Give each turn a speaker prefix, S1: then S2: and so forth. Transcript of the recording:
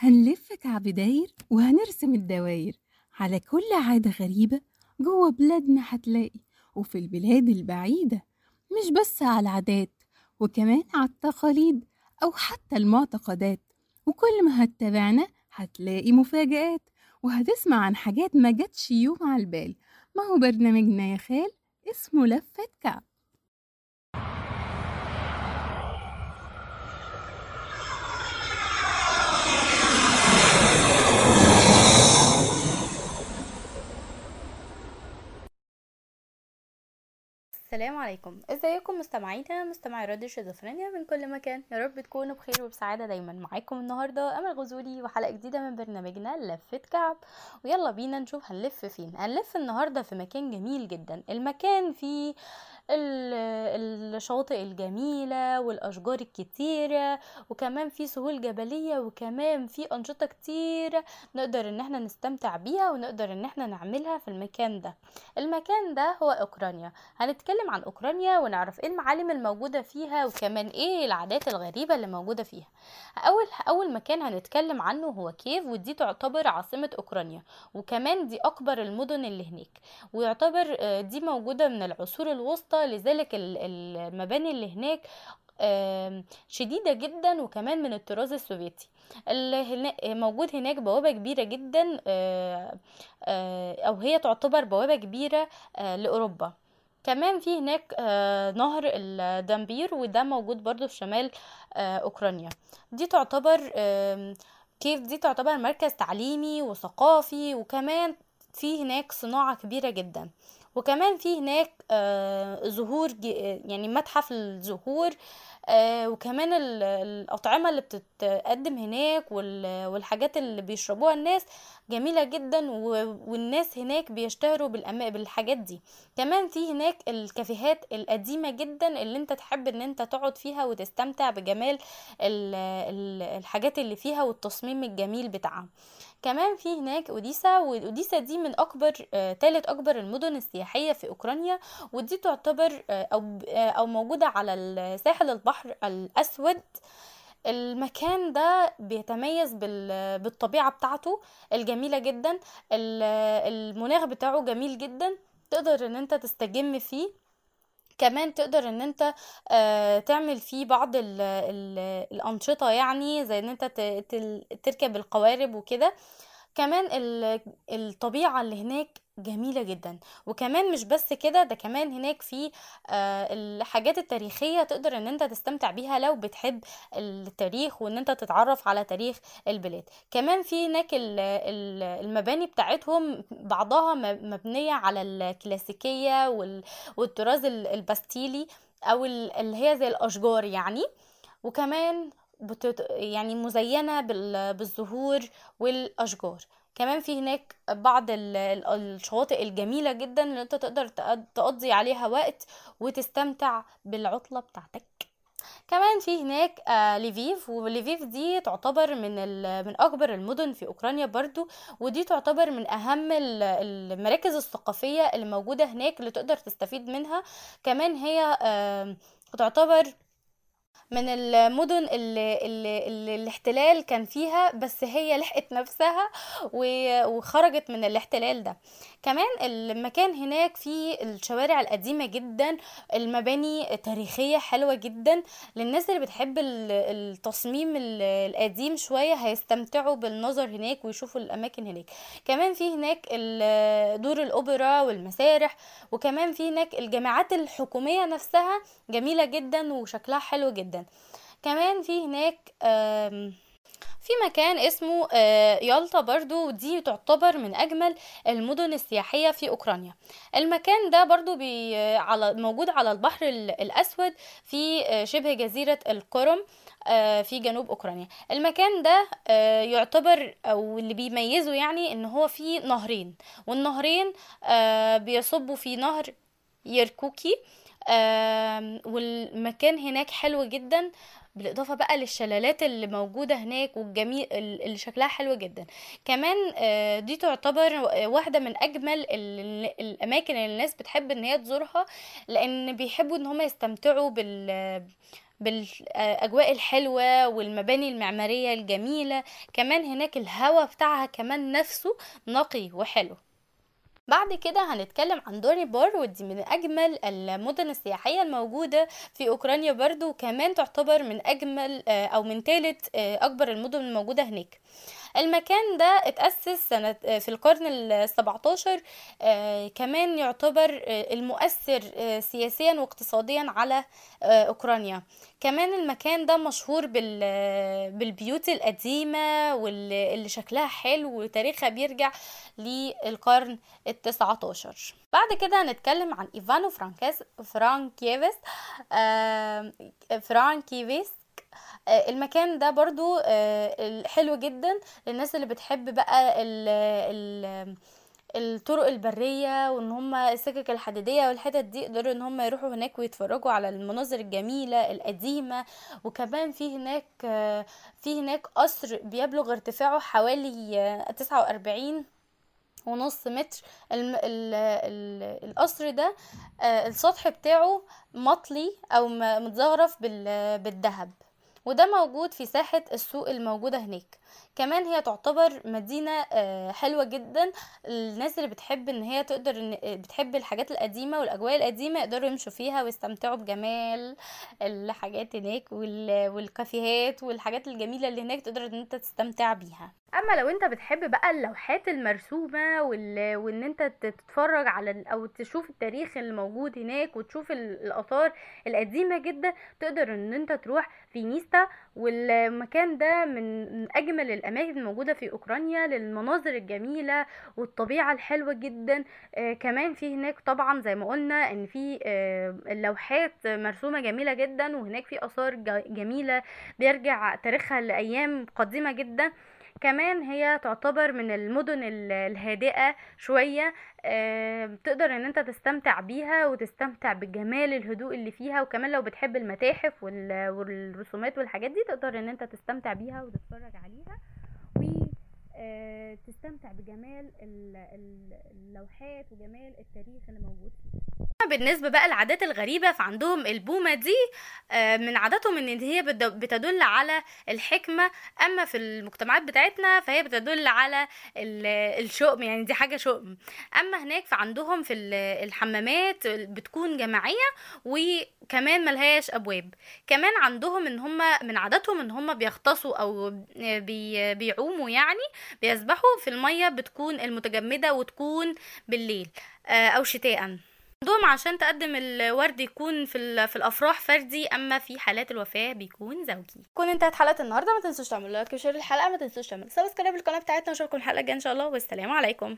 S1: هنلف كعب داير وهنرسم الدواير على كل عادة غريبة جوه بلادنا هتلاقي. وفي البلاد البعيدة مش بس على العادات وكمان على التقاليد أو حتى المعتقدات. وكل ما هتتابعنا هتلاقي مفاجآت. وهتسمع عن حاجات ما جاتش يوم على البال. ما هو برنامجنا يا خال؟ اسمه لفة كعب.
S2: السلام عليكم. ازيكم مستمعينا مستمعي راديو شيزوفرينيا من كل مكان. يا رب تكونوا بخير وبسعادة دايما معاكم النهارده. أمل غزولي وحلقة جديدة من برنامجنا لفه كعب ويلا بينا نشوف هنلف فين. هنلف النهارده في مكان جميل جدا. المكان فيه الشواطئ الجميلة والأشجار الكتيرة وكمان في سهول جبلية وكمان في أنشطة كتيرة نقدر إن إحنا نستمتع بيها ونقدر إن إحنا نعملها في المكان ده. المكان ده هو أوكرانيا. هنتكلم عن أوكرانيا ونعرف إيه المعالم الموجودة فيها وكمان إيه العادات الغريبة اللي موجودة فيها. أول أول مكان هنتكلم عنه هو كيف ودي تعتبر عاصمة أوكرانيا. وكمان دي أكبر المدن اللي هناك. ويعتبر آه، دي موجودة من العصور الوسطى لذلك ال- المباني اللي هناك شديدة جدا وكمان من الطراز السوفيتي. موجود هناك بوابة كبيرة جدا أو هي تعتبر بوابة كبيرة لأوروبا. كمان في هناك نهر الدامبير وده موجود برضو في شمال أوكرانيا. دي تعتبر كيف دي تعتبر مركز تعليمي وثقافي وكمان في هناك صناعة كبيرة جدا. وكمان في هناك آه، زهور ج- يعني متحف الزهور آه، وكمان ال- الأطعمة اللي بتتقدم هناك وال- والحاجات اللي بيشربوها الناس جميلة جدا والناس هناك بيشتهروا بالحاجات دي. كمان في هناك الكافيهات القديمة جدا اللي انت تحب ان انت تقعد فيها وتستمتع بجمال ال- ال- الحاجات اللي فيها والتصميم الجميل بتاعها. كمان في هناك أوديسا وأوديسا دي من أكبر آه، تالت أكبر المدن السياحية في أوكرانيا ودي تعتبر آه، أو آه، أو موجودة على ساحل البحر الأسود المكان ده بيتميز بال- بالطبيعة بتاعته الجميلة جدا ال- المناخ بتاعه جميل جدا تقدر إن أنت تستجم فيه. كمان تقدر إن أنت آه، تعمل فيه بعض ال ال الأنشطة يعني زي إن أنت تركب القوارب وكده. كمان ال- الطبيعة اللي هناك جميلة جدا. وكمان مش بس كده ده كمان هناك في آه، الحاجات التاريخية تقدر إن أنت تستمتع بيها لو بتحب التاريخ وإن أنت تتعرف على تاريخ البلاد. كمان في هناك ال- ال- المباني بتاعتهم بعضها مبنية على الكلاسيكية وال- والطراز ال- البستيلي أو ال- اللي هي زي الأشجار يعني. وكمان بتت... يعني مزينة بال... بالزهور والأشجار كمان في هناك بعض ال... ال- الشواطئ الجميلة جدا اللي أنت تقدر تقض- تقضي عليها وقت وتستمتع بالعطلة بتاعتك كمان في هناك آه ليفيف وليفيف دي تعتبر من. من أكبر المدن في أوكرانيا برضو ودي تعتبر من أهم ال- المراكز الثقافية اللي موجودة هناك اللي تقدر تستفيد منها كمان هي تعتبر من المدن اللي, اللي, الاحتلال كان فيها بس هي لحقت نفسها وخرجت من الاحتلال ده. كمان المكان هناك فيه الشوارع القديمة جدا المباني تاريخية حلوة جدا. للناس اللي بتحب ال- التصميم ال- القديم شوية هيستمتعوا بالنظر هناك ويشوفوا الأماكن هناك. كمان في هناك دور الأوبرا والمسارح وكمان في هناك الجامعات الحكومية نفسها جميلة جدا وشكلها حلو جدا كمان في هناك في مكان اسمه آه، يالطا برضو ودي تعتبر من أجمل المدن السياحية في أوكرانيا. المكان ده برضو بي على موجود على البحر ال- الأسود في آه، شبه جزيرة القرم آه، في جنوب أوكرانيا. المكان ده يعتبر أو اللي بيميزه يعني إن هو فيه نهرين. والنهرين بيصبوا في نهر يركوكي. والمكان هناك حلو جدا بالإضافة بقى للشلالات اللي موجودة هناك والجميل اللي شكلها حلو جدا. كمان آه، دي تعتبر واحدة من أجمل ال- الأماكن اللي الناس بتحب إن هي تزورها لأن بيحبوا إن هم يستمتعوا بال بالأجواء الحلوة والمباني المعمارية الجميلة. كمان هناك الهواء بتاعها كمان نفسه نقي وحلو. بعد كده هنتكلم عن دوني بار ودي من أجمل المدن السياحية الموجودة في أوكرانيا برضو وكمان تعتبر من أجمل آه، أو من ثالث أكبر المدن الموجودة هناك. المكان ده اتأسس سنة آه، في القرن السبعتاشر آه، كمان يعتبر آه، المؤثر سياسيا واقتصاديا على أوكرانيا. كمان المكان ده مشهور بال بالبيوت القديمة واللي اللي شكلها حلو وتاريخها بيرجع للقرن التسعتاشر. بعد كده هنتكلم عن إيفانو فرانكيس فرانكيفيس آه، المكان ده برضو آه، حلو جدا للناس اللي بتحب بقى ال ال الطرق البرية وإن هم السكك الحديدية والحتت دي يقدروا إن هم يروحوا هناك ويتفرجوا على المناظر الجميلة القديمة وكمان في هناك آه، في هناك قصر بيبلغ ارتفاعه حوالي تسعة وأربعين ونص متر. ال... ال... القصر ده آه، السطح بتاعه مطلي أو م- متزخرف بال... بالذهب وده موجود في ساحة السوق الموجودة هناك. كمان هي تعتبر مدينة آه، حلوة جدا. الناس اللي بتحب إن هي تقدر إن بتحب الحاجات القديمة والأجواء القديمة يقدروا يمشوا فيها ويستمتعوا بجمال الحاجات هناك وال... والكافيهات والحاجات الجميلة اللي هناك تقدر إن أنت تستمتع بيها. أما لو أنت بتحب بقى اللوحات المرسومة وال... وإن أنت تتفرج على أو تشوف التاريخ اللي موجود هناك وتشوف ال- الآثار القديمة جدا تقدر إن أنت تروح في نيستا والمكان ده من أجمل الأماكن الموجودة في أوكرانيا للمناظر الجميلة والطبيعة الحلوة جدا. آه كمان في هناك طبعا زي ما قلنا إن في آه اللوحات مرسومة جميلة جدا وهناك في آثار ج- جميلة بيرجع تاريخها لأيام قديمة جدا. كمان هي تعتبر من المدن ال- الهادئة شوية آه، تقدر إن أنت تستمتع بيها وتستمتع بجمال الهدوء اللي فيها وكمان لو بتحب المتاحف وال- والرسومات والحاجات دي تقدر إن أنت تستمتع بيها وتتفرج عليها وتستمتع بجمال ال- ال- اللوحات وجمال التاريخ اللي موجود فيها. بالنسبة بقى للعادات الغريبة فعندهم البومة دي آه، من عاداتهم إن هي بتد- بتدل على الحكمة. أما في المجتمعات بتاعتنا فهي بتدل على ال- الشؤم يعني دي حاجة شؤم. أما هناك فعندهم في ال- الحمامات بتكون جماعية وكمان ملهاش أبواب. كمان عندهم إن هم من عاداتهم إن هم بيغطسوا أو بي بيعوموا يعني بيسبحوا في المية بتكون المتجمدة وتكون بالليل آه، أو شتاء. عندهم عشان تقدم الورد يكون في في الأفراح فردي أما في حالات الوفاة بيكون زوجي. كون انتهت حلقة النهارده ما تنسوش تعملوا like و share الحلقة ما تنسوش تعملوا subscribe للقناة بتاعتنا واشوفكم الحلقة الجاية إن شاء الله والسلام عليكم.